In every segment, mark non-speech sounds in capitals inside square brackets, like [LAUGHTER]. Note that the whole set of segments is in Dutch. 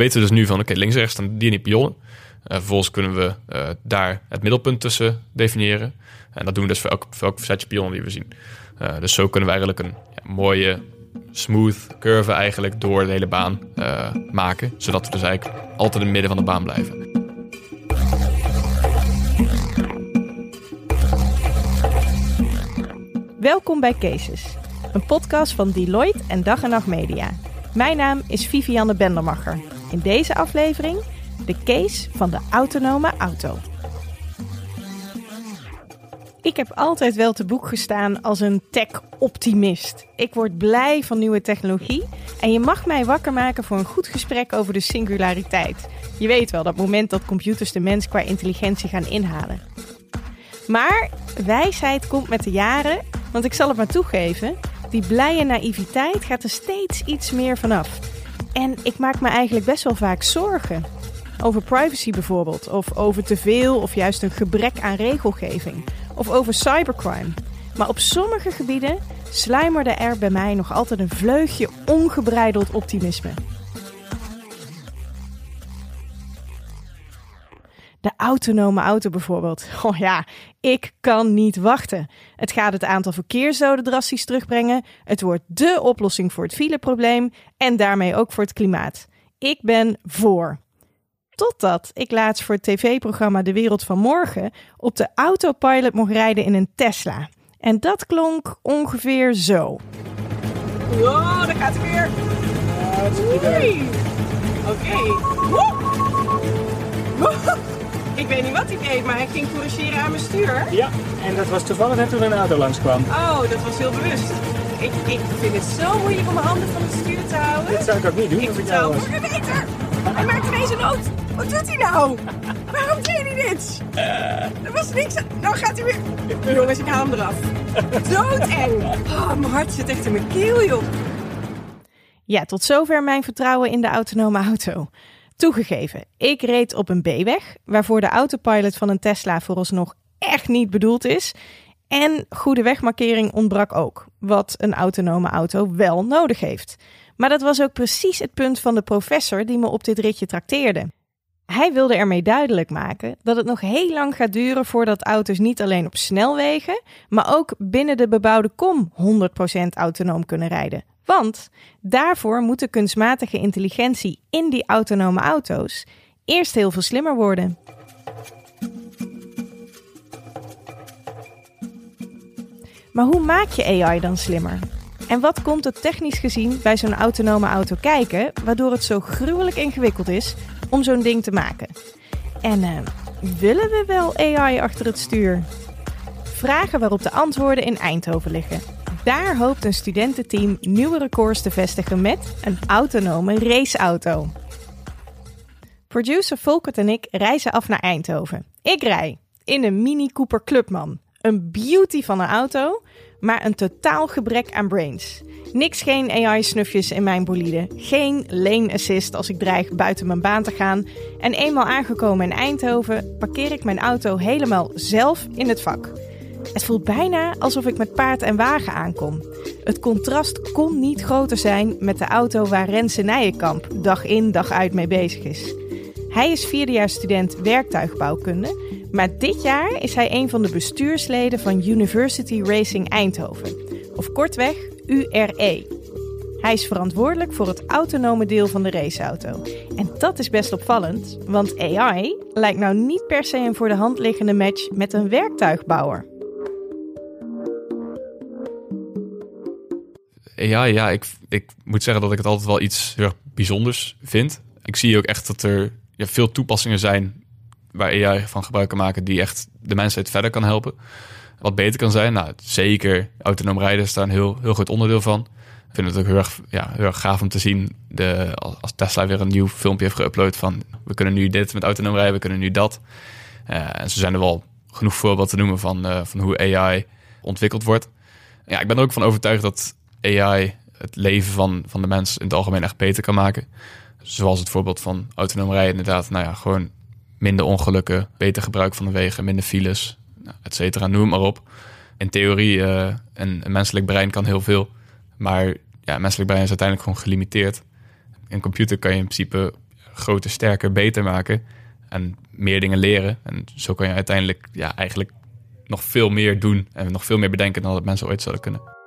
weten dus nu van, oké, links en rechts staan die en die pionnen. Uh, vervolgens kunnen we uh, daar het middelpunt tussen definiëren. En dat doen we dus voor elk, voor elk setje die we zien. Uh, dus zo kunnen we eigenlijk een mooie, smooth curve eigenlijk door de hele baan maken. Zodat we dus eigenlijk altijd in het midden van de baan blijven. Welkom bij Cases, een podcast van Deloitte en Dag en Nacht Media. Mijn naam is Vivianne Bendermacher. In deze aflevering de case van de autonome auto. Ik heb altijd wel te boek gestaan als een tech-optimist. Ik word blij van nieuwe technologie en je mag mij wakker maken voor een goed gesprek over de singulariteit. Je weet wel, dat moment dat computers de mens qua intelligentie gaan inhalen. Maar wijsheid komt met de jaren, want ik zal het maar toegeven, die blije naïviteit gaat er steeds iets meer vanaf. En ik maak me eigenlijk best wel vaak zorgen. Over privacy bijvoorbeeld, of over te veel of juist een gebrek aan regelgeving, of over cybercrime. Maar op sommige gebieden sluimerde er bij mij nog altijd een vleugje ongebreideld optimisme. De autonome auto bijvoorbeeld. [LAUGHS] Oh ja, ik kan niet wachten. Het gaat het aantal verkeersdoden drastisch terugbrengen. Het wordt dé oplossing voor het fileprobleem en daarmee ook voor het klimaat. Ik ben voor. Totdat ik laatst voor het tv-programma De Wereld van Morgen op de autopilot mocht rijden in een Tesla. En dat klonk ongeveer zo. Wow, daar gaat hij weer. Oké. Ik weet niet wat hij deed, maar hij ging corrigeren aan mijn stuur. Ja, en dat was toevallig net toen een auto langskwam. Oh, dat was heel bewust. Ik, ik vind het zo moeilijk om mijn handen van het stuur te houden. Dat zou ik ook niet doen Ik als ik jou was. beter. Hij maakt ineens een nood. Wat doet hij nou? Waarom deed hij dit? Er was niks aan... Nou gaat hij weer... Jongens, ik haal hem eraf. Doodeng. Oh, mijn hart zit echt in mijn keel, joh. Ja, tot zover mijn vertrouwen in de autonome auto. Toegegeven, ik reed op een B-weg, waarvoor de autopilot van een Tesla vooralsnog echt niet bedoeld is. En goede wegmarkering ontbrak ook, wat een autonome auto wel nodig heeft. Maar dat was ook precies het punt van de professor die me op dit ritje trakteerde. Hij wilde ermee duidelijk maken dat het nog heel lang gaat duren voordat auto's niet alleen op snelwegen, maar ook binnen de bebouwde kom 100% autonoom kunnen rijden. Want daarvoor moet de kunstmatige intelligentie in die autonome auto's eerst heel veel slimmer worden. Maar hoe maak je AI dan slimmer? En wat komt er technisch gezien bij zo'n autonome auto kijken, waardoor het zo gruwelijk ingewikkeld is om zo'n ding te maken? En eh, willen we wel AI achter het stuur? Vragen waarop de antwoorden in Eindhoven liggen. Daar hoopt een studententeam nieuwe records te vestigen met een autonome raceauto. Producer Volkert en ik reizen af naar Eindhoven. Ik rij in een Mini Cooper Clubman. Een beauty van een auto, maar een totaal gebrek aan brains. Niks geen AI-snufjes in mijn bolide. Geen lane assist als ik dreig buiten mijn baan te gaan. En eenmaal aangekomen in Eindhoven parkeer ik mijn auto helemaal zelf in het vak. Het voelt bijna alsof ik met paard en wagen aankom. Het contrast kon niet groter zijn met de auto waar Renze Nijenkamp dag in dag uit mee bezig is. Hij is vierdejaarsstudent werktuigbouwkunde, maar dit jaar is hij een van de bestuursleden van University Racing Eindhoven, of kortweg URE. Hij is verantwoordelijk voor het autonome deel van de raceauto. En dat is best opvallend, want AI lijkt nou niet per se een voor de hand liggende match met een werktuigbouwer. AI, ja, ik, ik moet zeggen dat ik het altijd wel iets heel erg bijzonders vind. Ik zie ook echt dat er ja, veel toepassingen zijn waar AI van gebruik kan maken die echt de mensheid verder kan helpen. Wat beter kan zijn, nou zeker autonoom rijden is daar een heel, heel groot onderdeel van. Ik vind het ook heel erg, ja, heel erg gaaf om te zien de, als Tesla weer een nieuw filmpje heeft geüpload van we kunnen nu dit met autonoom rijden, we kunnen nu dat. Uh, en zo zijn er wel genoeg voorbeelden te noemen van, uh, van hoe AI ontwikkeld wordt. Ja, ik ben er ook van overtuigd dat AI het leven van, van de mens in het algemeen echt beter kan maken. Zoals het voorbeeld van autonoom rijden inderdaad. Nou ja, gewoon minder ongelukken, beter gebruik van de wegen, minder files, nou, et cetera, noem maar op. In theorie, uh, een, een, menselijk brein kan heel veel. Maar ja, een menselijk brein is uiteindelijk gewoon gelimiteerd. Een computer kan je in principe groter, sterker, beter maken en meer dingen leren. En zo kan je uiteindelijk ja, eigenlijk nog veel meer doen en nog veel meer bedenken dan dat mensen ooit zouden kunnen.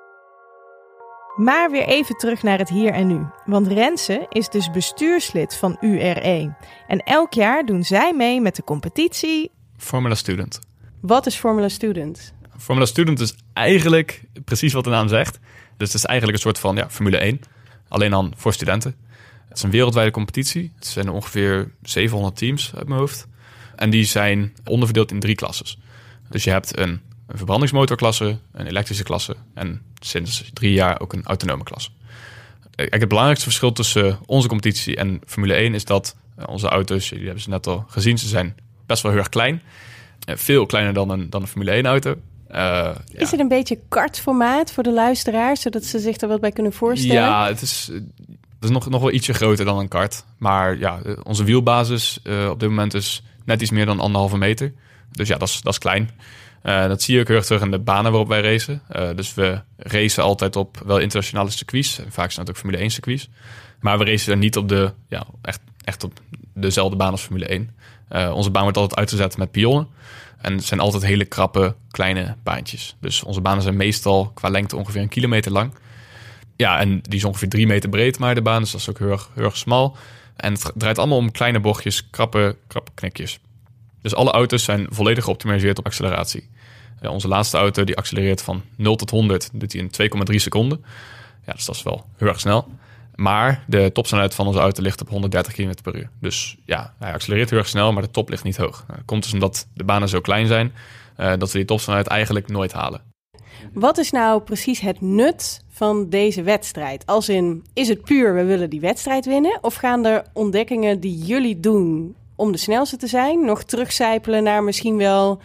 Maar weer even terug naar het hier en nu. Want Renze is dus bestuurslid van URE. En elk jaar doen zij mee met de competitie. Formula Student. Wat is Formula Student? Formula Student is eigenlijk precies wat de naam zegt. Dus het is eigenlijk een soort van ja, Formule 1. Alleen dan voor studenten. Het is een wereldwijde competitie. Het zijn ongeveer 700 teams uit mijn hoofd. En die zijn onderverdeeld in drie klasses. Dus je hebt een, een verbrandingsmotorklasse, een elektrische klasse en sinds drie jaar ook een autonome klasse. Eigenlijk het belangrijkste verschil tussen onze competitie en Formule 1 is dat eh, onze auto's, jullie hebben ze net al gezien, ze zijn best wel heel erg klein. Eh, veel kleiner dan een, dan een Formule 1 auto. Uh, is het een beetje kartformaat voor de luisteraars, zodat ze zich er wat bij kunnen voorstellen? Ja, het is, het is nog, nog wel ietsje groter dan een kart. Maar ja, onze wielbasis uh, op dit moment is net iets meer dan anderhalve meter. Dus ja, dat is, dat is klein. Uh, dat zie je ook heel erg terug in de banen waarop wij racen. Uh, dus we racen altijd op wel internationale circuits. Vaak zijn het ook Formule 1 circuits. Maar we racen er niet op de, ja, echt, echt op dezelfde baan als Formule 1. Uh, onze baan wordt altijd uitgezet met pionnen. En het zijn altijd hele krappe, kleine baantjes. Dus onze banen zijn meestal qua lengte ongeveer een kilometer lang. Ja, en die is ongeveer drie meter breed, maar de baan. Dus dat is ook heel erg, heel erg smal. En het draait allemaal om kleine bochtjes, krappe, krappe knikjes. Dus alle auto's zijn volledig geoptimaliseerd op acceleratie. Uh, onze laatste auto die accelereert van 0 tot 100 doet hij in 2,3 seconden. Ja, dus dat is wel heel erg snel. Maar de topsnelheid van onze auto ligt op 130 km per uur. Dus ja, hij accelereert heel erg snel, maar de top ligt niet hoog. Dat komt dus omdat de banen zo klein zijn, uh, dat we die topsnelheid eigenlijk nooit halen. Wat is nou precies het nut van deze wedstrijd? Als in, is het puur we willen die wedstrijd winnen? Of gaan er ontdekkingen die jullie doen om de snelste te zijn, nog terugcijpelen naar misschien wel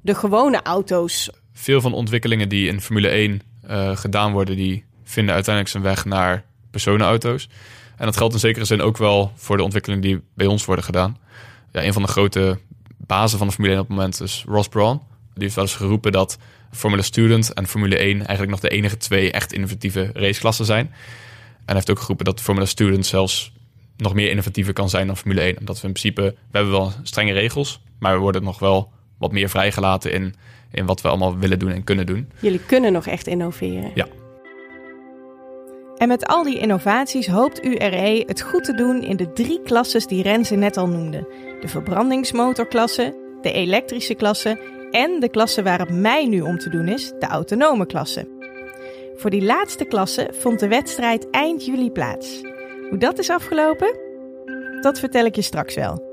de gewone auto's? Veel van de ontwikkelingen die in Formule 1 uh, gedaan worden, die vinden uiteindelijk zijn weg naar personenauto's. En dat geldt in zekere zin ook wel voor de ontwikkelingen die bij ons worden gedaan. Ja, een van de grote bazen van de Formule 1 op het moment is Ross Brawn. Die heeft wel eens geroepen dat Formule Student en Formule 1 eigenlijk nog de enige twee echt innovatieve raceklassen zijn. En hij heeft ook geroepen dat Formule Student zelfs nog meer innovatiever kan zijn dan Formule 1. Omdat we in principe, we hebben wel strenge regels, maar we worden nog wel wat meer vrijgelaten in, in wat we allemaal willen doen en kunnen doen. Jullie kunnen nog echt innoveren. Ja. En met al die innovaties hoopt URE het goed te doen in de drie klasses die Renze net al noemde. De verbrandingsmotorklasse, de elektrische klasse en de klasse waar het mij nu om te doen is, de autonome klasse. Voor die laatste klasse vond de wedstrijd eind juli plaats. Hoe dat is afgelopen? Dat vertel ik je straks wel.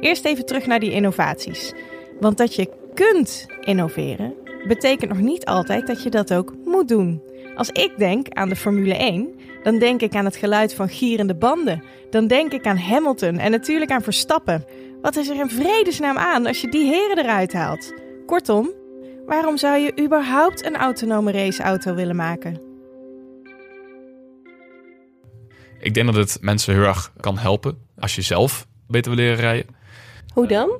Eerst even terug naar die innovaties. Want dat je kunt innoveren, betekent nog niet altijd dat je dat ook moet doen. Als ik denk aan de Formule 1, dan denk ik aan het geluid van gierende banden. Dan denk ik aan Hamilton en natuurlijk aan Verstappen. Wat is er in vredesnaam aan als je die heren eruit haalt? Kortom, waarom zou je überhaupt een autonome raceauto willen maken? Ik denk dat het mensen heel erg kan helpen als je zelf beter wil leren rijden. Hoe dan?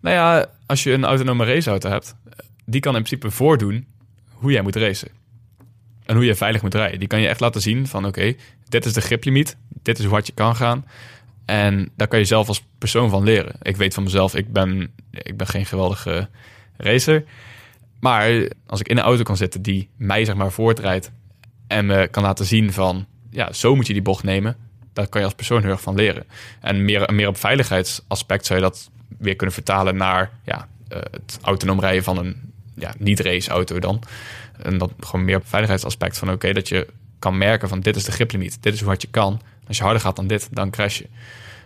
Nou ja, als je een autonome raceauto hebt, die kan in principe voordoen hoe jij moet racen. En hoe je veilig moet rijden. Die kan je echt laten zien van oké, dit is de griplimiet, dit is hoe hard je kan gaan. En daar kan je zelf als persoon van leren. Ik weet van mezelf, ik ben, ik ben geen geweldige racer. Maar als ik in een auto kan zitten die mij zeg maar voortrijdt en me kan laten zien van ja, zo moet je die bocht nemen, daar kan je als persoon heel erg van leren. En meer, meer op veiligheidsaspect zou je dat weer kunnen vertalen naar ja, uh, het autonoom rijden van een ja, niet-race auto dan. En dat gewoon meer op veiligheidsaspect van oké, dat je kan merken van dit is de griplimiet, dit is hoe hard je kan. Als je harder gaat dan dit, dan crash je.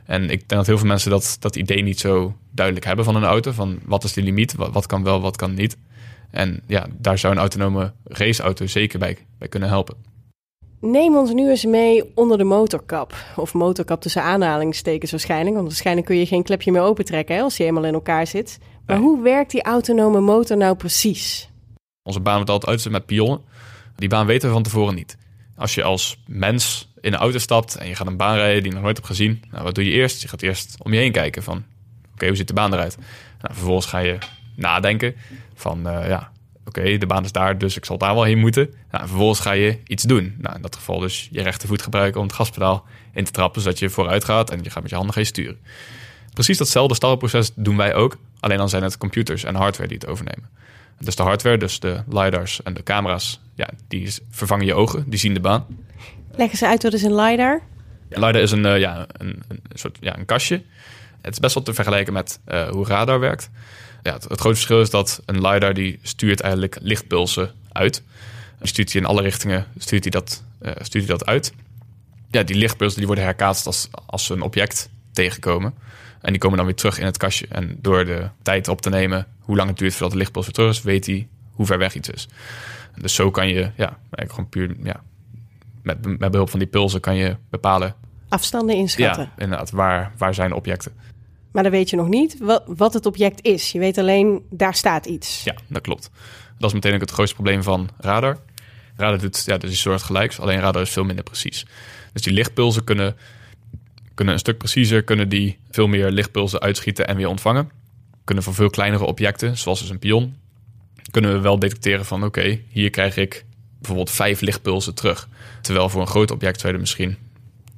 En ik denk dat heel veel mensen dat, dat idee niet zo duidelijk hebben van een auto. Van wat is de limiet, wat, wat kan wel, wat kan niet. En ja, daar zou een autonome raceauto zeker bij, bij kunnen helpen. Neem ons nu eens mee onder de motorkap. Of motorkap tussen aanhalingstekens waarschijnlijk. Want waarschijnlijk kun je geen klepje meer opentrekken hè, als die eenmaal in elkaar zit. Maar nee. hoe werkt die autonome motor nou precies? Onze baan wordt altijd uitzet met pionnen. Die baan weten we van tevoren niet. Als je als mens in een auto stapt en je gaat een baan rijden die je nog nooit hebt gezien. Nou, wat doe je eerst? Je gaat eerst om je heen kijken van... Oké, hoe ziet de baan eruit? Nou, vervolgens ga je nadenken van... Uh, ja, oké, de baan is daar, dus ik zal daar wel heen moeten. Nou, vervolgens ga je iets doen. Nou, in dat geval dus je rechtervoet gebruiken om het gaspedaal in te trappen, zodat je vooruit gaat en je gaat met je handen gaan sturen. Precies datzelfde startproces doen wij ook, alleen dan zijn het computers en hardware die het overnemen. Dus de hardware, dus de lidars en de camera's, ja, die vervangen je ogen, die zien de baan. Leggen ze uit wat is een lidar? Ja, lidar is een, uh, ja, een, een, soort ja, een kastje. Het is best wel te vergelijken met uh, hoe radar werkt. Ja, het, het, grote verschil is dat een lidar die stuurt eigenlijk lichtpulsen uit. Die stuurt hij in alle richtingen, stuurt hij dat, uh, stuurt hij dat uit. Ja, die lichtpulsen die worden herkaatst als, als ze een object tegenkomen. En die komen dan weer terug in het kastje. En door de tijd op te nemen hoe lang het duurt voordat de lichtpuls weer terug is, weet hij hoe ver weg iets is. Dus zo kan je, ja, eigenlijk gewoon puur, ja, met, met behulp van die pulsen kan je bepalen. Afstanden inschatten. Ja, inderdaad. Waar, waar zijn objecten? Maar dan weet je nog niet wat, het object is. Je weet alleen, daar staat iets. Ja, dat klopt. Dat is meteen ook het grootste probleem van radar. Radar doet ja, dus een soort gelijks, alleen radar is veel minder precies. Dus die lichtpulsen kunnen, kunnen een stuk preciezer, kunnen die veel meer lichtpulsen uitschieten en weer ontvangen. Kunnen voor veel kleinere objecten, zoals dus een pion, kunnen we wel detecteren van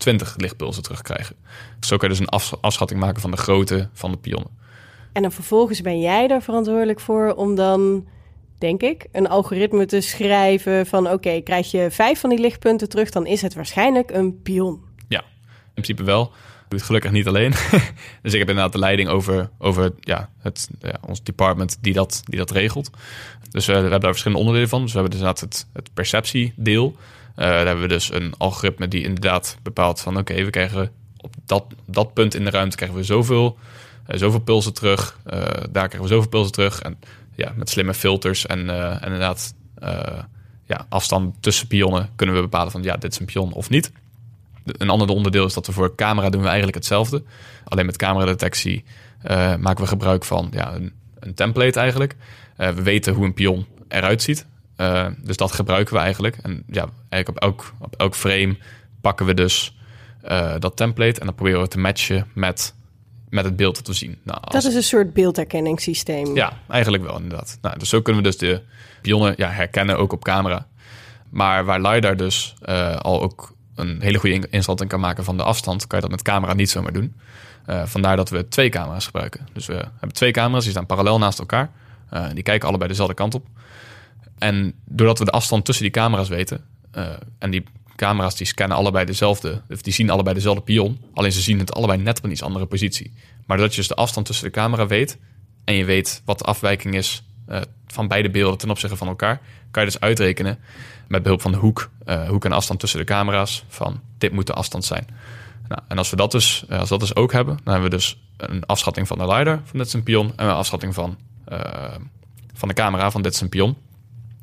20 lichtpulsen terugkrijgen. Zo kan je dus een afschatting maken van de grootte van de pionnen. En dan vervolgens ben jij daar verantwoordelijk voor om dan, denk ik, een algoritme te schrijven van oké, krijg je vijf van die lichtpunten terug, dan is het waarschijnlijk een pion. Ja, in principe wel. Ik doe het gelukkig niet alleen. [LAUGHS] dus ik heb inderdaad de leiding over, over ja, het, ja, ons department die dat, die dat regelt. Dus uh, we hebben daar verschillende onderdelen van. Dus we hebben dus inderdaad het, het perceptiedeel. Uh, daar hebben we dus een algoritme die inderdaad bepaalt van oké, we krijgen op dat, dat punt in de ruimte krijgen we zoveel, uh, zoveel pulsen terug. Uh, daar krijgen we zoveel pulsen terug. En ja, met slimme filters en, en inderdaad ja, afstand tussen pionnen kunnen we bepalen van ja, dit is een pion of niet. Een ander onderdeel is dat we voor camera doen we eigenlijk hetzelfde. Alleen met cameradetectie maken we gebruik van ja, een, een template eigenlijk. we weten hoe een pion eruit ziet. Uh, dus dat gebruiken we eigenlijk. En ja, eigenlijk op elk, op elk frame pakken we dus uh, dat template en dan proberen we te matchen met, met het beeld dat we zien. Nou, als... Dat is een soort beeldherkenningssysteem. Ja, eigenlijk wel inderdaad. Nou, dus zo kunnen we dus de pionnen ja, herkennen, ook op camera. Maar waar LiDAR dus uh, al ook een hele goede inschatting kan maken van de afstand, kan je dat met camera niet zomaar doen. vandaar dat we twee camera's gebruiken. Dus we hebben twee camera's, die staan parallel naast elkaar. die kijken allebei dezelfde kant op. En doordat we de afstand tussen die camera's weten, uh, en die camera's die scannen allebei dezelfde, of die zien allebei dezelfde pion, alleen ze zien het allebei net op een iets andere positie. Maar doordat je dus de afstand tussen de camera weet en je weet wat de afwijking is uh, van beide beelden ten opzichte van elkaar, kan je dus uitrekenen met behulp van de hoek, uh, hoek en afstand tussen de camera's, van dit moet de afstand zijn. Nou, en als we dat dus, als dat dus ook hebben, dan hebben we dus een afschatting van de LiDAR van dit een pion en een afschatting van, van de camera van dit een pion.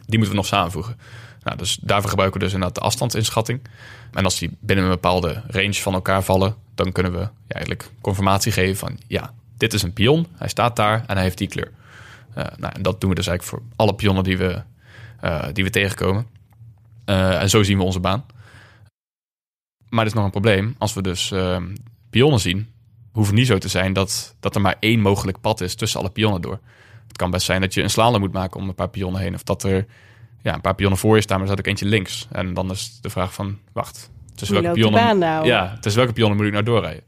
Die moeten we nog samenvoegen. Nou, dus daarvoor gebruiken we dus inderdaad de afstandsinschatting. En als die binnen een bepaalde range van elkaar vallen, dan kunnen we eigenlijk confirmatie geven van ja, dit is een pion, hij staat daar en hij heeft die kleur. Uh, nou, en dat doen we dus eigenlijk voor alle pionnen die we, uh, die we tegenkomen. Uh, en zo zien we onze baan. Maar er is nog een probleem. Als we dus pionnen zien, hoeft niet zo te zijn dat, dat er maar één mogelijk pad is tussen alle pionnen door. Kan best zijn dat je een slalom moet maken om een paar pionnen heen. Of dat er ja, een paar pionnen voor je staan, maar er staat ook eentje links. En dan is de vraag van, wacht, tussen welke pionnen, nou? ja, tussen welke pionnen moet ik nou doorrijden?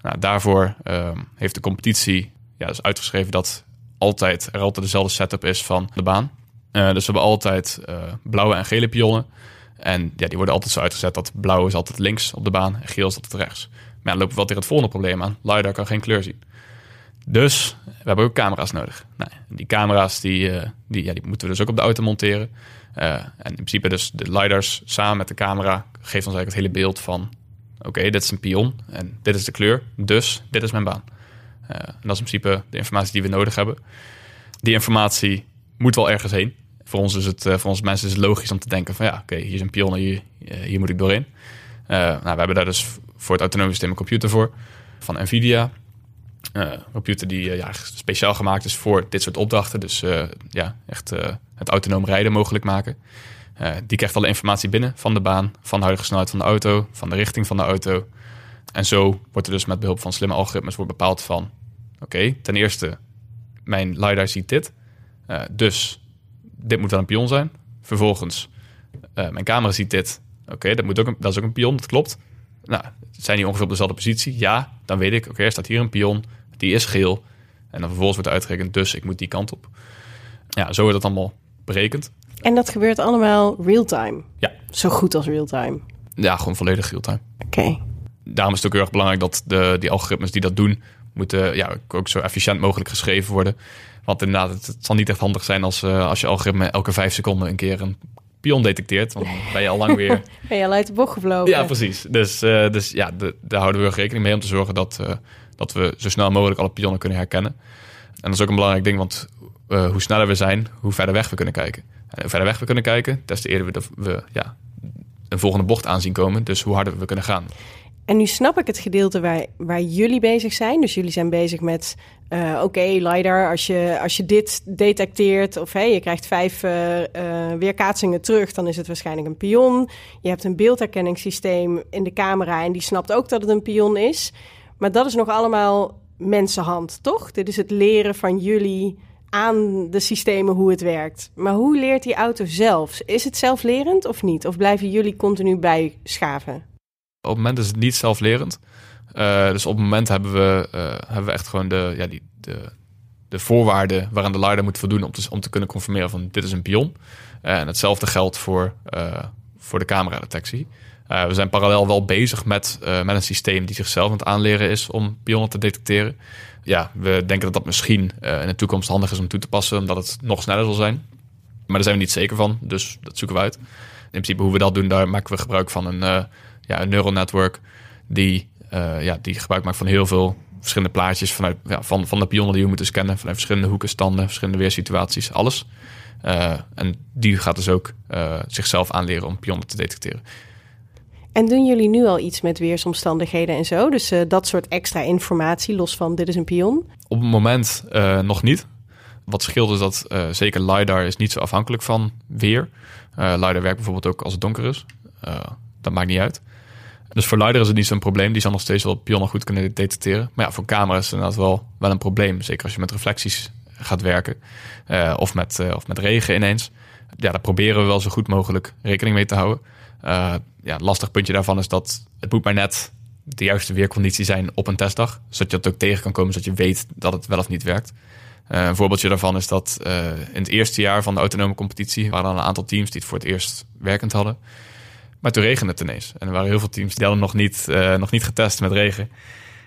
Nou, daarvoor uh, heeft de competitie ja, dus uitgeschreven dat altijd, er altijd dezelfde setup is van de baan. Uh, dus we hebben altijd uh, blauwe en gele pionnen. En ja, die worden altijd zo uitgezet dat blauw is altijd links op de baan en geel is altijd rechts. Maar ja, dan lopen we wel tegen het volgende probleem aan. LiDAR kan geen kleur zien. Dus we hebben ook camera's nodig. Nou, die camera's die, uh, die, ja, die moeten we dus ook op de auto monteren. Uh, en in principe dus de lidars samen met de camera geeft ons eigenlijk het hele beeld van... oké, dit is een pion en dit is de kleur, dus dit is mijn baan. Uh, en dat is in principe de informatie die we nodig hebben. Die informatie moet wel ergens heen. Voor ons, is het, voor ons mensen is het logisch om te denken van... ja, oké, hier is een pion en hier, hier moet ik doorheen. nou, we hebben daar dus voor het autonome systeem een computer voor van NVIDIA... Uh, computer die ja, speciaal gemaakt is voor dit soort opdrachten. Dus uh, ja, echt het autonoom rijden mogelijk maken. die krijgt alle informatie binnen van de baan, van de huidige snelheid van de auto, van de richting van de auto. En zo wordt er dus met behulp van slimme algoritmes wordt bepaald van... oké, ten eerste, mijn LiDAR ziet dit. dus dit moet wel een pion zijn. Vervolgens, mijn camera ziet dit. Oké, dat dat, dat is ook een pion, dat klopt. Nou, zijn die ongeveer op dezelfde positie? Ja, dan weet ik, oké, er staat hier een pion, die is geel. En dan vervolgens wordt uitgerekend, dus ik moet die kant op. Ja, zo wordt het allemaal berekend. En dat gebeurt allemaal real-time? Ja. Zo goed als real-time? Ja, gewoon volledig real-time. Oké. Daarom is het ook heel erg belangrijk dat de, die algoritmes die dat doen, moeten ja, ook zo efficiënt mogelijk geschreven worden. Want inderdaad, het, zal niet echt handig zijn als, uh, als je algoritme elke vijf seconden een keer een pion detecteert. Want dan ben je al lang weer... [LAUGHS] ben je al uit de bocht gevlogen. Ja, precies. Dus, uh, dus ja, de, daar houden we rekening mee om te zorgen dat, uh, dat we zo snel mogelijk alle pionnen kunnen herkennen. En dat is ook een belangrijk ding, want hoe sneller we zijn, hoe verder weg we kunnen kijken. En hoe verder weg we kunnen kijken, des te eerder we, we ja, een volgende bocht aanzien komen. Dus hoe harder we kunnen gaan. En nu snap ik het gedeelte waar, waar jullie bezig zijn. Dus jullie zijn bezig met, uh, oké, LiDAR, als je, als je dit detecteert... of hey, je krijgt vijf uh, uh, weerkaatsingen terug, dan is het waarschijnlijk een pion. Je hebt een beeldherkenningssysteem in de camera... en die snapt ook dat het een pion is. Maar dat is nog allemaal mensenhand, toch? Dit is het leren van jullie aan de systemen hoe het werkt. Maar hoe leert die auto zelf? Is het zelflerend of niet? Of blijven jullie continu bijschaven? Op het moment is het niet zelflerend. Uh, dus op het moment hebben we, uh, hebben we echt gewoon de, ja, die, de, de voorwaarden waaraan de leider moet voldoen om te, om te kunnen conformeren van dit is een pion. Uh, en hetzelfde geldt voor, voor de cameradetectie. we zijn parallel wel bezig met, met een systeem die zichzelf aan het aanleren is om pionnen te detecteren. Ja, we denken dat dat misschien in de toekomst handig is om toe te passen, omdat het nog sneller zal zijn. Maar daar zijn we niet zeker van, dus dat zoeken we uit. In principe hoe we dat doen, daar maken we gebruik van een ja, een neural network die, ja, die gebruik maakt van heel veel verschillende plaatjes vanuit, ja, van, van de pionnen die we moeten scannen, vanuit verschillende hoeken, standen, verschillende weersituaties, alles. Uh, en die gaat dus ook uh, zichzelf aanleren om pionnen te detecteren. En doen jullie nu al iets met weersomstandigheden en zo? Dus dat soort extra informatie, los van dit is een pion? Op het moment nog niet. Wat scheelt is dat zeker LiDAR is niet zo afhankelijk van weer. LiDAR werkt bijvoorbeeld ook als het donker is. dat maakt niet uit. Dus voor LiDAR is het niet zo'n probleem. Die zal nog steeds wel pionnen goed kunnen detecteren. Maar ja, voor camera's is het inderdaad wel, wel een probleem. Zeker als je met reflecties gaat werken. Uh, of, met, uh, of met regen ineens. Ja, daar proberen we wel zo goed mogelijk rekening mee te houden. Uh, ja, het lastig puntje daarvan is dat het moet maar net de juiste weerconditie zijn op een testdag. Zodat je dat ook tegen kan komen, zodat je weet dat het wel of niet werkt. een voorbeeldje daarvan is dat in het eerste jaar van de autonome competitie waren er een aantal teams die het voor het eerst werkend hadden. Maar toen regende het ineens. En er waren heel veel teams die hadden nog niet, uh, nog niet getest met regen.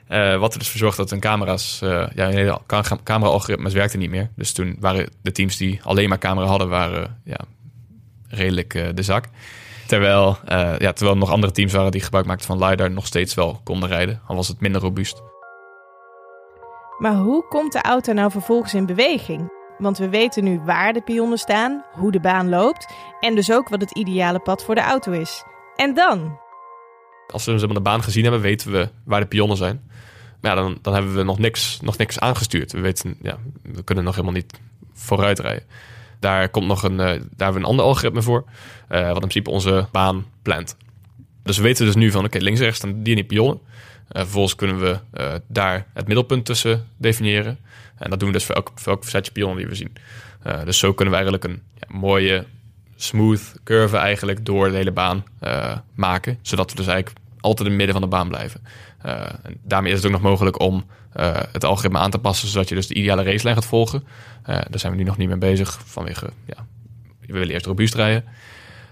Uh, wat er dus voor zorgde dat hun camera's, uh, ja, camera-algoritmes werkten niet meer. Dus toen waren de teams die alleen maar camera hadden, waren ja, redelijk de zak. Terwijl, ja, terwijl nog andere teams waren die gebruik maakten van LiDAR nog steeds wel konden rijden. Al was het minder robuust. Maar hoe komt de auto nou vervolgens in beweging? Want we weten nu waar de pionnen staan, hoe de baan loopt en dus ook wat het ideale pad voor de auto is. En dan? Als we de baan gezien hebben, weten we waar de pionnen zijn. Maar ja, dan, dan hebben we nog niks, nog niks aangestuurd. We, weten, ja, we kunnen nog helemaal niet vooruit rijden. Daar komt nog een, uh, daar hebben we een ander algoritme voor, uh, wat in principe onze baan plant. Dus we weten dus nu van, oké, links rechts staan die en die pionnen. Uh, vervolgens kunnen we daar het middelpunt tussen definiëren. En dat doen we dus voor elk, setje pionnen die we zien. Uh, dus zo kunnen we eigenlijk een ja, mooie, smooth curve eigenlijk door de hele baan uh, maken. Zodat we dus eigenlijk altijd in het midden van de baan blijven. Uh, en daarmee is het ook nog mogelijk om het algoritme aan te passen... zodat je dus de ideale racelijn gaat volgen. daar zijn we nu nog niet mee bezig vanwege... Ja, we willen eerst robuust rijden.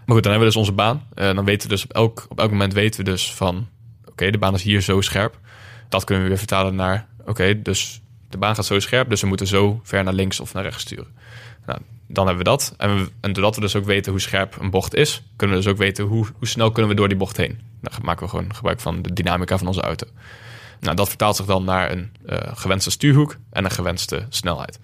Maar goed, dan hebben we dus onze baan. dan weten we dus op elk, op elk moment weten we dus van... oké, de baan is hier zo scherp. Dat kunnen we weer vertalen naar... oké, dus de baan gaat zo scherp, dus we moeten zo ver naar links of naar rechts sturen. Nou, dan hebben we dat. En, en, doordat we dus ook weten hoe scherp een bocht is, kunnen we dus ook weten hoe, hoe snel kunnen we door die bocht heen. Dan maken we gewoon gebruik van de dynamica van onze auto. Nou, dat vertaalt zich dan naar een uh, gewenste stuurhoek en een gewenste snelheid.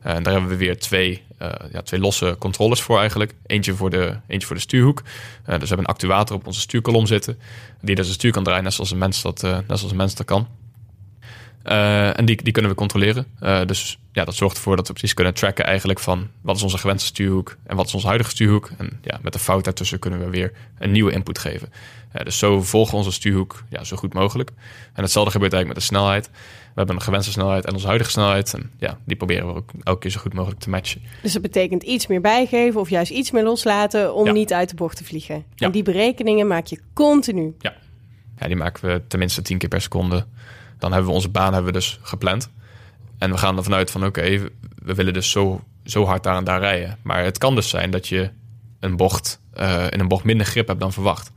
En daar hebben we weer twee, uh, ja, twee losse controllers voor eigenlijk. Eentje voor de, eentje voor de stuurhoek. dus we hebben een actuator op onze stuurkolom zitten. Die dus een stuur kan draaien, net zoals een mens dat, net zoals een mens dat kan. en die, die kunnen we controleren. dus ja, dat zorgt ervoor dat we precies kunnen tracken eigenlijk van wat is onze gewenste stuurhoek en wat is onze huidige stuurhoek. En ja, met de fout daartussen kunnen we weer een nieuwe input geven. dus zo volgen we onze stuurhoek ja, zo goed mogelijk. En hetzelfde gebeurt eigenlijk met de snelheid. We hebben een gewenste snelheid en onze huidige snelheid. En ja, die proberen we ook elke keer zo goed mogelijk te matchen. Dus dat betekent iets meer bijgeven of juist iets meer loslaten om niet uit de bocht te vliegen. En die berekeningen maak je continu. Ja. ja, die maken we tenminste tien keer per seconde. Dan hebben we onze baan hebben we dus gepland. En we gaan ervan uit van oké, we willen dus zo, zo hard daar en daar rijden. Maar het kan dus zijn dat je een bocht, uh, in een bocht minder grip hebt dan verwacht.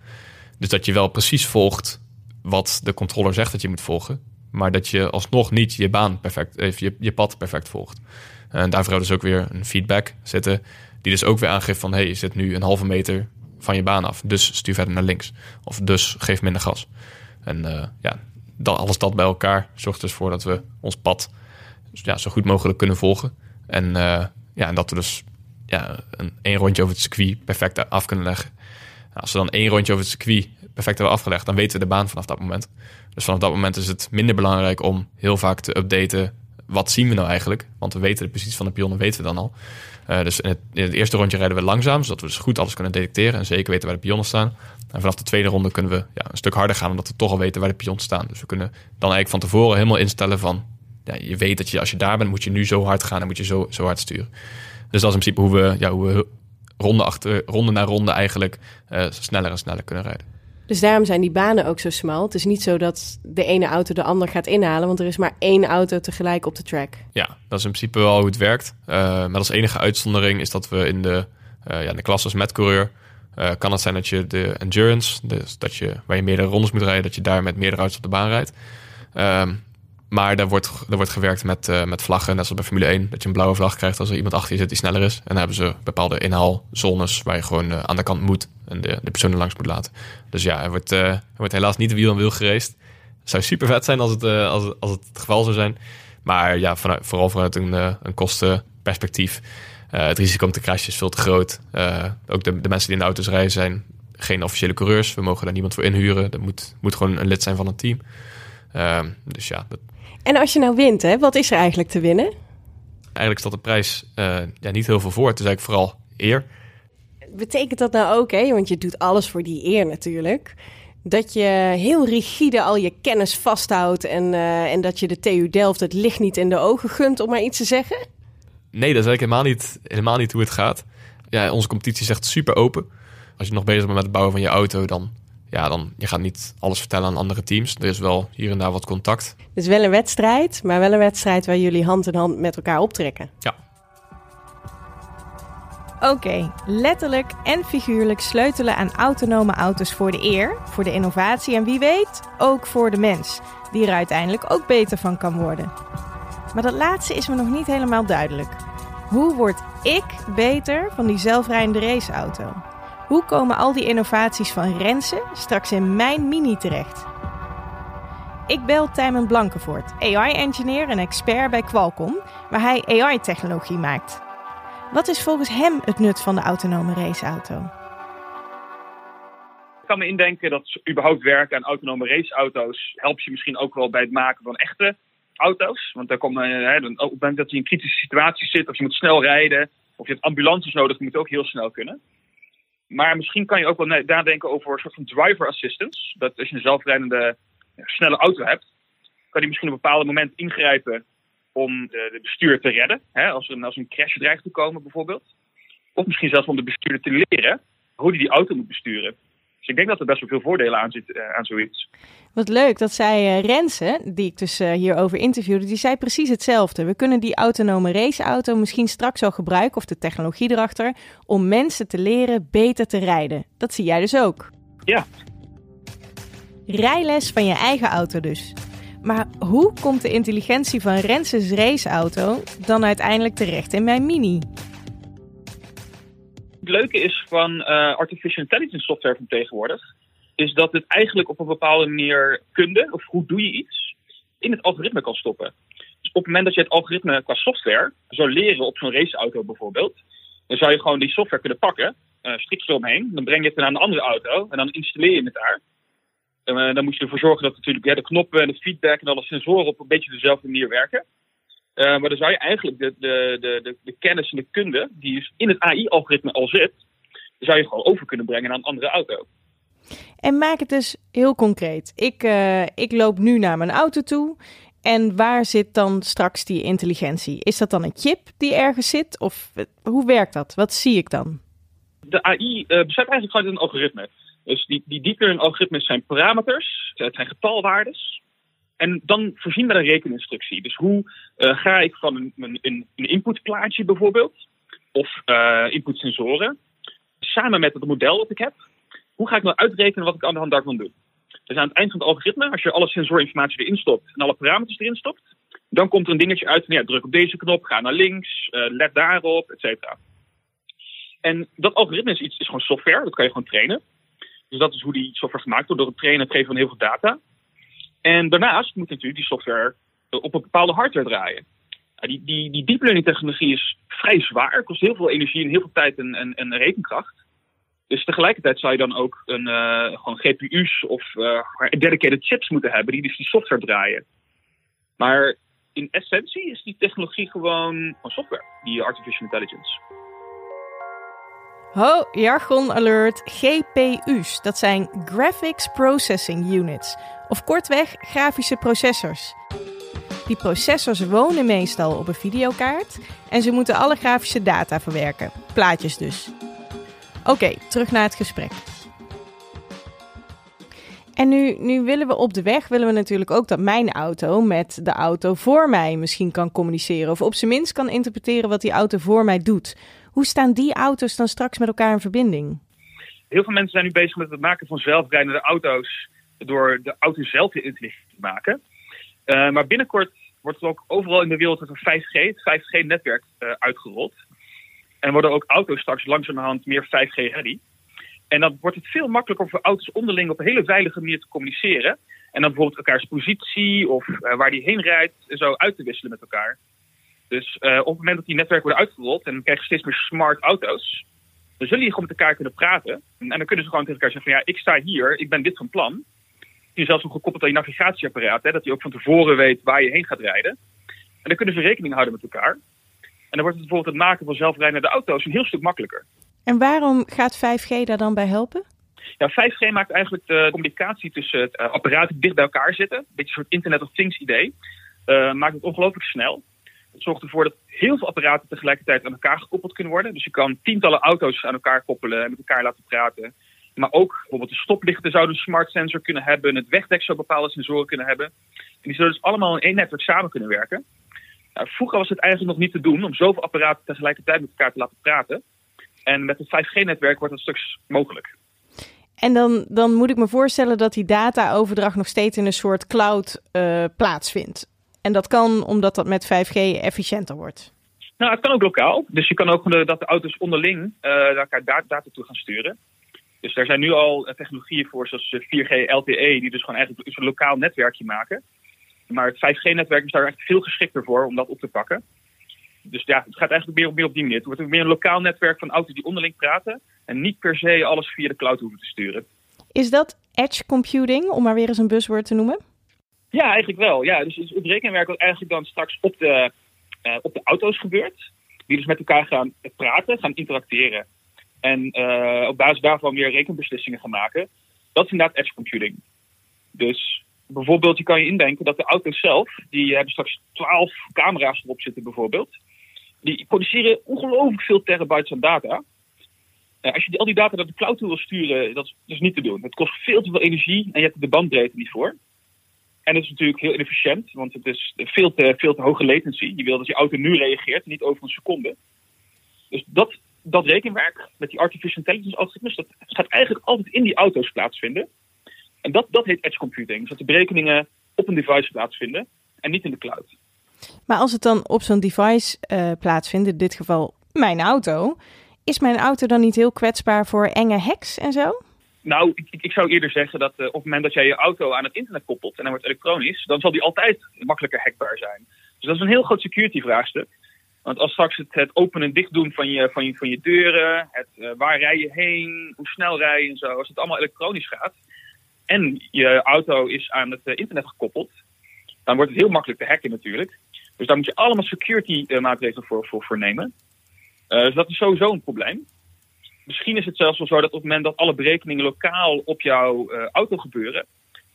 Dus dat je wel precies volgt wat de controller zegt dat je moet volgen. Maar dat je alsnog niet je baan perfect, eh, je, je pad perfect volgt. En daarvoor dus ook weer een feedback zitten. Die dus ook weer aangeeft van hey, je zit nu een halve meter van je baan af. Dus stuur verder naar links. Of dus geef minder gas. En uh, ja, alles dat bij elkaar zorgt dus voor dat we ons pad ja, zo goed mogelijk kunnen volgen. En, uh, ja, en dat we dus ja, een één rondje over het circuit perfect af kunnen leggen. Nou, als we dan één rondje over het circuit perfect hebben afgelegd, dan weten we de baan vanaf dat moment. Dus vanaf dat moment is het minder belangrijk om heel vaak te updaten. Wat zien we nou eigenlijk? Want we weten de positie van de pionnen weten we dan al. Uh, dus in het, in het, eerste rondje rijden we langzaam, zodat we dus goed alles kunnen detecteren en zeker weten waar de pionnen staan. En vanaf de tweede ronde kunnen we ja, een stuk harder gaan, omdat we toch al weten waar de pionnen staan. Dus we kunnen dan eigenlijk van tevoren helemaal instellen van, ja, je weet dat je als je daar bent, moet je nu zo hard gaan en moet je zo, zo hard sturen. Dus dat is in principe hoe we, ja, hoe ronde, achter, ronde na ronde eigenlijk uh, sneller en sneller kunnen rijden. Dus daarom zijn die banen ook zo smal. Het is niet zo dat de ene auto de ander gaat inhalen, want er is maar één auto tegelijk op de track. Ja, dat is in principe wel hoe het werkt. Uh, maar als enige uitzondering is dat we in de, uh, ja, in de klasses met coureur uh, kan het zijn dat je de endurance, dus dat je waar je meerdere rondes moet rijden, dat je daar met meerdere auto's op de baan rijdt. Um, maar daar wordt, daar wordt gewerkt met, uh, met vlaggen, net zoals bij Formule 1. Dat je een blauwe vlag krijgt als er iemand achter je zit die sneller is. En dan hebben ze bepaalde inhaalzones waar je gewoon uh, aan de kant moet. En de, de persoon er langs moet laten. Dus ja, er wordt, uh, er wordt helaas niet wiel aan wiel gereest. Zou super vet zijn als het, als, als het geval zou zijn. Maar ja, vooral vanuit een, een kostenperspectief. het risico om te crashen is veel te groot. ook de, de mensen die in de auto's rijden zijn geen officiële coureurs. We mogen daar niemand voor inhuren. Dat moet, moet gewoon een lid zijn van het team. Ehm, dus ja, dat, en als je nou wint, hè, wat is er eigenlijk te winnen? Eigenlijk staat de prijs uh, ja, niet heel veel voor. Het is eigenlijk vooral eer. Betekent dat nou ook, hè, want je doet alles voor die eer natuurlijk... dat je heel rigide al je kennis vasthoudt... en, uh, en dat je de TU Delft het licht niet in de ogen gunt, om maar iets te zeggen? Nee, dat is eigenlijk helemaal niet, helemaal niet hoe het gaat. Ja, onze competitie is echt super open. Als je nog bezig bent met het bouwen van je auto... dan ja, dan je gaat niet alles vertellen aan andere teams. Er is wel hier en daar wat contact. Het is wel een wedstrijd, maar wel een wedstrijd waar jullie hand in hand met elkaar optrekken. Ja. Oké, letterlijk en figuurlijk sleutelen aan autonome auto's voor de eer, voor de innovatie en wie weet ook voor de mens, die er uiteindelijk ook beter van kan worden. Maar dat laatste is me nog niet helemaal duidelijk. Hoe word ik beter van die zelfrijdende raceauto? Hoe komen al die innovaties van Rensen straks in mijn Mini terecht? Ik bel Tijmen Blankenvoort, AI-engineer en expert bij Qualcomm, waar hij AI-technologie maakt. Wat is volgens hem het nut van de autonome raceauto? Ik kan me indenken dat überhaupt werken aan autonome raceauto's helpt je misschien ook wel bij het maken van echte auto's. Want dan komt, hè, op het moment dat je in kritische situatie zit, of je moet snel rijden, of je hebt ambulances nodig, moet het ook heel snel kunnen. Maar misschien kan je ook wel nadenken over een soort van driver assistance. Dat als je een zelfrijdende snelle auto hebt, kan die misschien op een bepaald moment ingrijpen om de, de bestuurder te redden. Hè, als, er als een crash dreigt te komen bijvoorbeeld. Of misschien zelfs om de bestuurder te leren hoe hij die auto moet besturen. Dus ik denk dat er best wel veel voordelen aan zitten uh, aan zoiets. Wat leuk, dat zei uh, Renze, die ik dus uh, hierover interviewde, die zei precies hetzelfde. We kunnen die autonome raceauto misschien straks al gebruiken, of de technologie erachter, om mensen te leren beter te rijden. Dat zie jij dus ook. Ja. Rijles van je eigen auto dus. Maar hoe komt de intelligentie van Renses raceauto dan uiteindelijk terecht in mijn Mini? Het leuke is van uh, artificial intelligence software van tegenwoordig, is dat het eigenlijk op een bepaalde manier kunde, of hoe doe je iets, in het algoritme kan stoppen. Dus op het moment dat je het algoritme qua software zou leren op zo'n raceauto bijvoorbeeld, dan zou je gewoon die software kunnen pakken, uh, strik eromheen, dan breng je het naar een andere auto en dan installeer je het daar. Uh, dan moet je ervoor zorgen dat natuurlijk ja, de knoppen en de feedback en alle sensoren op een beetje dezelfde manier werken. Uh, maar dan zou je eigenlijk de, de, de, de, kennis en de kunde die dus in het AI-algoritme al zit, zou je gewoon over kunnen brengen naar een andere auto. En maak het dus heel concreet. Ik, uh, ik loop nu naar mijn auto toe. En waar zit dan straks die intelligentie? Is dat dan een chip die ergens zit? Of hoe werkt dat? Wat zie ik dan? De AI uh, bestaat eigenlijk gewoon uit een algoritme. Dus die, die deep learning algoritmes zijn parameters, het zijn getalwaardes. En dan voorzien we een rekeninstructie. Dus hoe uh, ga ik van een, een, een inputplaatje bijvoorbeeld, of uh, inputsensoren, samen met het model dat ik heb, hoe ga ik nou uitrekenen wat ik aan de hand daarvan doe? Dus aan het eind van het algoritme, als je alle sensorinformatie erin stopt en alle parameters erin stopt, dan komt er een dingetje uit van druk op deze knop, ga naar links, uh, let daarop, et cetera. En dat algoritme is, iets, is gewoon software, dat kan je gewoon trainen. Dus dat is hoe die software gemaakt wordt, door het trainen en het geven van heel veel data. En daarnaast moet natuurlijk die software op een bepaalde hardware draaien. Die, die, die deep learning technologie is vrij zwaar, kost heel veel energie en heel veel tijd en, en, en rekenkracht. Dus tegelijkertijd zou je dan ook een, uh, gewoon GPU's of uh, dedicated chips moeten hebben die dus die software draaien. Maar in essentie is die technologie gewoon, gewoon software, die artificial intelligence. Ho, jargon alert, GPU's. Dat zijn Graphics Processing Units, of kortweg grafische processors. Die processors wonen meestal op een videokaart en ze moeten alle grafische data verwerken, plaatjes dus. Oké, terug naar het gesprek. En nu, nu willen we op de weg, willen we natuurlijk ook dat mijn auto met de auto voor mij misschien kan communiceren. Of op zijn minst kan interpreteren wat die auto voor mij doet. Hoe staan die auto's dan straks met elkaar in verbinding? Heel veel mensen zijn nu bezig met het maken van zelfrijdende auto's door de auto zelf intelligent te maken. Uh, maar binnenkort wordt er ook overal in de wereld een 5G, het 5G-netwerk uh, uitgerold. En worden ook auto's straks langzamerhand meer 5G-ready. En dan wordt het veel makkelijker voor auto's onderling op een hele veilige manier te communiceren. En dan bijvoorbeeld elkaars positie of uh, waar die heen rijdt zo uit te wisselen met elkaar. Dus uh, op het moment dat die netwerken worden uitgerold en dan krijg je steeds meer smart auto's, dan zullen die gewoon met elkaar kunnen praten. En dan kunnen ze gewoon tegen elkaar zeggen van ja, ik sta hier, ik ben dit van plan. Die is zelfs nog gekoppeld aan je navigatieapparaat, hè, dat hij ook van tevoren weet waar je heen gaat rijden. En dan kunnen ze rekening houden met elkaar. En dan wordt het bijvoorbeeld het maken van zelfrijdende auto's een heel stuk makkelijker. En waarom gaat 5G daar dan bij helpen? Ja, 5G maakt eigenlijk de communicatie tussen het uh, apparaten dicht bij elkaar zitten, een beetje een soort Internet of Things idee, uh, maakt het ongelooflijk snel. Het zorgt ervoor dat heel veel apparaten tegelijkertijd aan elkaar gekoppeld kunnen worden. Dus je kan tientallen auto's aan elkaar koppelen en met elkaar laten praten. Maar ook bijvoorbeeld de stoplichten zouden een smart sensor kunnen hebben. Het wegdek zou bepaalde sensoren kunnen hebben. En die zullen dus allemaal in één netwerk samen kunnen werken. Nou, vroeger was het eigenlijk nog niet te doen om zoveel apparaten tegelijkertijd met elkaar te laten praten. En met het 5G-netwerk wordt dat straks mogelijk. En dan, dan moet ik me voorstellen dat die data-overdracht nog steeds in een soort cloud uh, plaatsvindt. En dat kan omdat dat met 5G efficiënter wordt. Nou, het kan ook lokaal. Dus je kan ook dat de auto's onderling uh, naar elkaar data toe gaan sturen. Dus daar zijn nu al uh, technologieën voor, zoals 4G LTE, die dus gewoon eigenlijk een lokaal netwerkje maken. Maar het 5G-netwerk is daar echt veel geschikter voor om dat op te pakken. Dus ja, het gaat eigenlijk meer op, meer op die manier. Het wordt meer een lokaal netwerk van auto's die onderling praten. En niet per se alles via de cloud hoeven te sturen. Is dat edge computing, om maar weer eens een buzzword te noemen? Ja, eigenlijk wel. Ja, dus het rekenwerk wat eigenlijk dan straks op de, uh, op de auto's gebeurt. Die dus met elkaar gaan praten, gaan interacteren. En uh, op basis daarvan weer rekenbeslissingen gaan maken. Dat is inderdaad edge computing. Dus bijvoorbeeld, je kan je indenken dat de auto's zelf, die hebben straks 12 camera's erop zitten bijvoorbeeld. Die produceren ongelooflijk veel terabytes aan data. Uh, als je al die data naar de cloud toe wil sturen, dat is, dat is niet te doen. Het kost veel te veel energie en je hebt er de bandbreedte niet voor. En het is natuurlijk heel inefficiënt, want het is veel te, veel te hoge latency. Je wil dat je auto nu reageert, niet over een seconde. Dus dat, dat rekenwerk met die artificial intelligence algoritmes, dat gaat eigenlijk altijd in die auto's plaatsvinden. En dat, dat heet edge computing. Dus dat de berekeningen op een device plaatsvinden en niet in de cloud. Maar als het dan op zo'n device uh, plaatsvindt, in dit geval mijn auto, is mijn auto dan niet heel kwetsbaar voor enge hacks en zo? Nou, ik, ik, zou eerder zeggen dat uh, op het moment dat jij je auto aan het internet koppelt en hij wordt elektronisch, dan zal die altijd makkelijker hackbaar zijn. Dus dat is een heel groot security vraagstuk. Want als straks het, het openen en dicht doen van je, van je, van je deuren, het, uh, waar rij je heen, hoe snel rij je en zo, als het allemaal elektronisch gaat, en je auto is aan het internet gekoppeld, dan wordt het heel makkelijk te hacken natuurlijk. Dus daar moet je allemaal security maatregelen voor, voor, voor nemen. dus dat is sowieso een probleem. Misschien is het zelfs wel zo dat op het moment dat alle berekeningen lokaal op jouw auto gebeuren,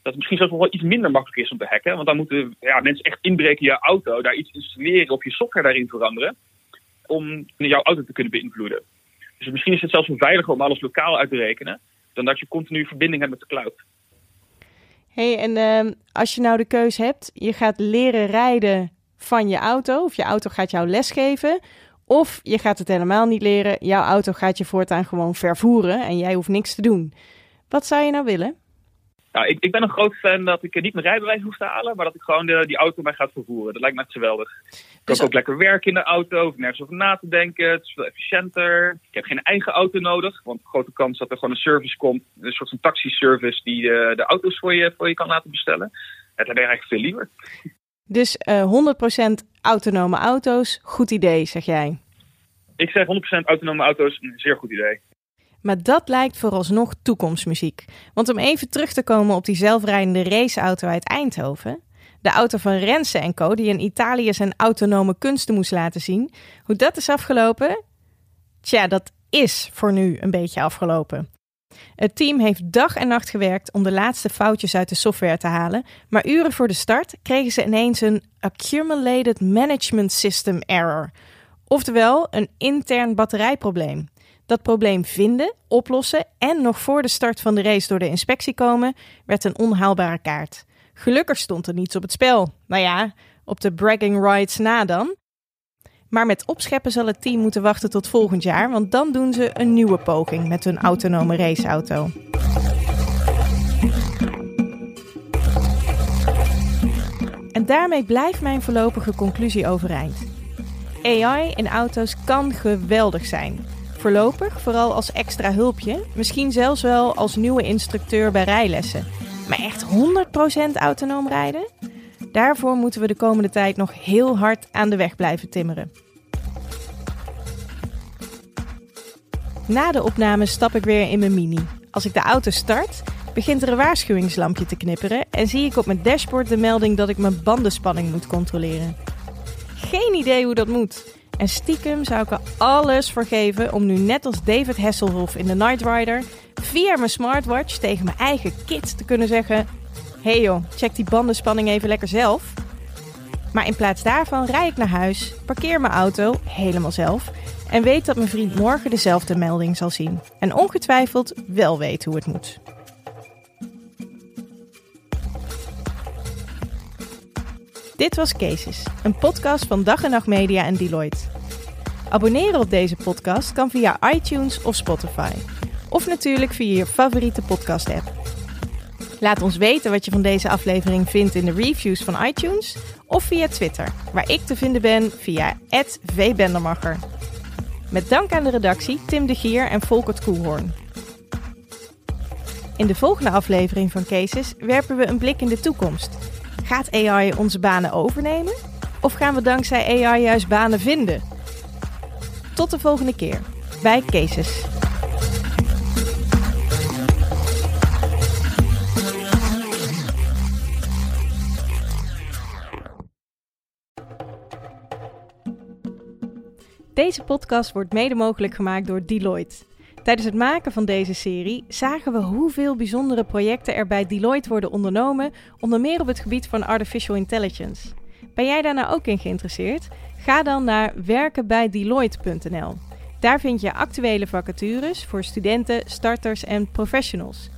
dat het misschien zelfs wel iets minder makkelijk is om te hacken. Want dan moeten ja, mensen echt inbreken in je auto, daar iets installeren of je software daarin veranderen. Om jouw auto te kunnen beïnvloeden. Dus misschien is het zelfs wel veiliger om alles lokaal uit te rekenen. Dan dat je continu verbinding hebt met de cloud. hey, en uh, als je nou de keus hebt, je gaat leren rijden van je auto. Of je auto gaat jou lesgeven. Of je gaat het helemaal niet leren. Jouw auto gaat je voortaan gewoon vervoeren en jij hoeft niks te doen. Wat zou je nou willen? Nou, ik, ik ben een groot fan dat ik niet mijn rijbewijs hoef te halen, maar dat ik gewoon de, die auto mij gaat vervoeren. Dat lijkt me echt geweldig. Ik dus kan ook lekker werken in de auto, hoef nergens over na te denken. Het is veel efficiënter. Ik heb geen eigen auto nodig, want grote kans dat er gewoon een service komt, een soort van taxiservice die de, de auto's voor je, voor je kan laten bestellen. Dat heb ik eigenlijk veel liever. Dus uh, eh, 100% autonome auto's, goed idee, zeg jij? Ik zeg 100% autonome auto's, een zeer goed idee. Maar dat lijkt vooralsnog toekomstmuziek. Want om even terug te komen op die zelfrijdende raceauto uit Eindhoven. De auto van Rense en Co. die in Italië zijn autonome kunsten moest laten zien. Hoe dat is afgelopen? Tja, dat is voor nu een beetje afgelopen. Het team heeft dag en nacht gewerkt om de laatste foutjes uit de software te halen, maar uren voor de start kregen ze ineens een Accumulated Management System Error, oftewel een intern batterijprobleem. Dat probleem vinden, oplossen en nog voor de start van de race door de inspectie komen, werd een onhaalbare kaart. Gelukkig stond er niets op het spel. Nou ja, op de bragging rights na dan. Maar met opscheppen zal het team moeten wachten tot volgend jaar, want dan doen ze een nieuwe poging met hun autonome raceauto. En daarmee blijft mijn voorlopige conclusie overeind. AI in auto's kan geweldig zijn. Voorlopig vooral als extra hulpje, misschien zelfs wel als nieuwe instructeur bij rijlessen. Maar echt 100% autonoom rijden? Daarvoor moeten we de komende tijd nog heel hard aan de weg blijven timmeren. Na de opname stap ik weer in mijn mini. Als ik de auto start, begint er een waarschuwingslampje te knipperen en zie ik op mijn dashboard de melding dat ik mijn bandenspanning moet controleren. Geen idee hoe dat moet. En stiekem zou ik er alles voor geven om nu net als David Hasselhoff in The Night Rider via mijn smartwatch tegen mijn eigen kit te kunnen zeggen: hey joh, check die bandenspanning even lekker zelf. Maar in plaats daarvan rijd ik naar huis, parkeer mijn auto helemaal zelf en weet dat mijn vriend morgen dezelfde melding zal zien en ongetwijfeld wel weet hoe het moet. Dit was Cases, een podcast van Dag en Nacht Media en Deloitte. Abonneren op deze podcast kan via iTunes of Spotify. Of natuurlijk via je favoriete podcast-app. Laat ons weten wat je van deze aflevering vindt in de reviews van iTunes of via Twitter, waar ik te vinden ben via @vbendermacher. Met dank aan de redactie Tim de Gier en Volkert Koelhoorn. In de volgende aflevering van Cases werpen we een blik in de toekomst. Gaat AI onze banen overnemen? Of gaan we dankzij AI juist banen vinden? Tot de volgende keer bij Cases. Deze podcast wordt mede mogelijk gemaakt door Deloitte. Tijdens het maken van deze serie zagen we hoeveel bijzondere projecten er bij Deloitte worden ondernomen, onder meer op het gebied van artificial intelligence. Ben jij daar nou ook in geïnteresseerd? Ga dan naar werkenbijdeloitte.nl. Daar vind je actuele vacatures voor studenten, starters en professionals.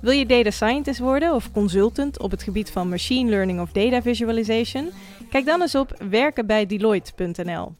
Wil je data scientist worden of consultant op het gebied van machine learning of data visualization? Kijk dan eens op werkenbijdeloitte.nl.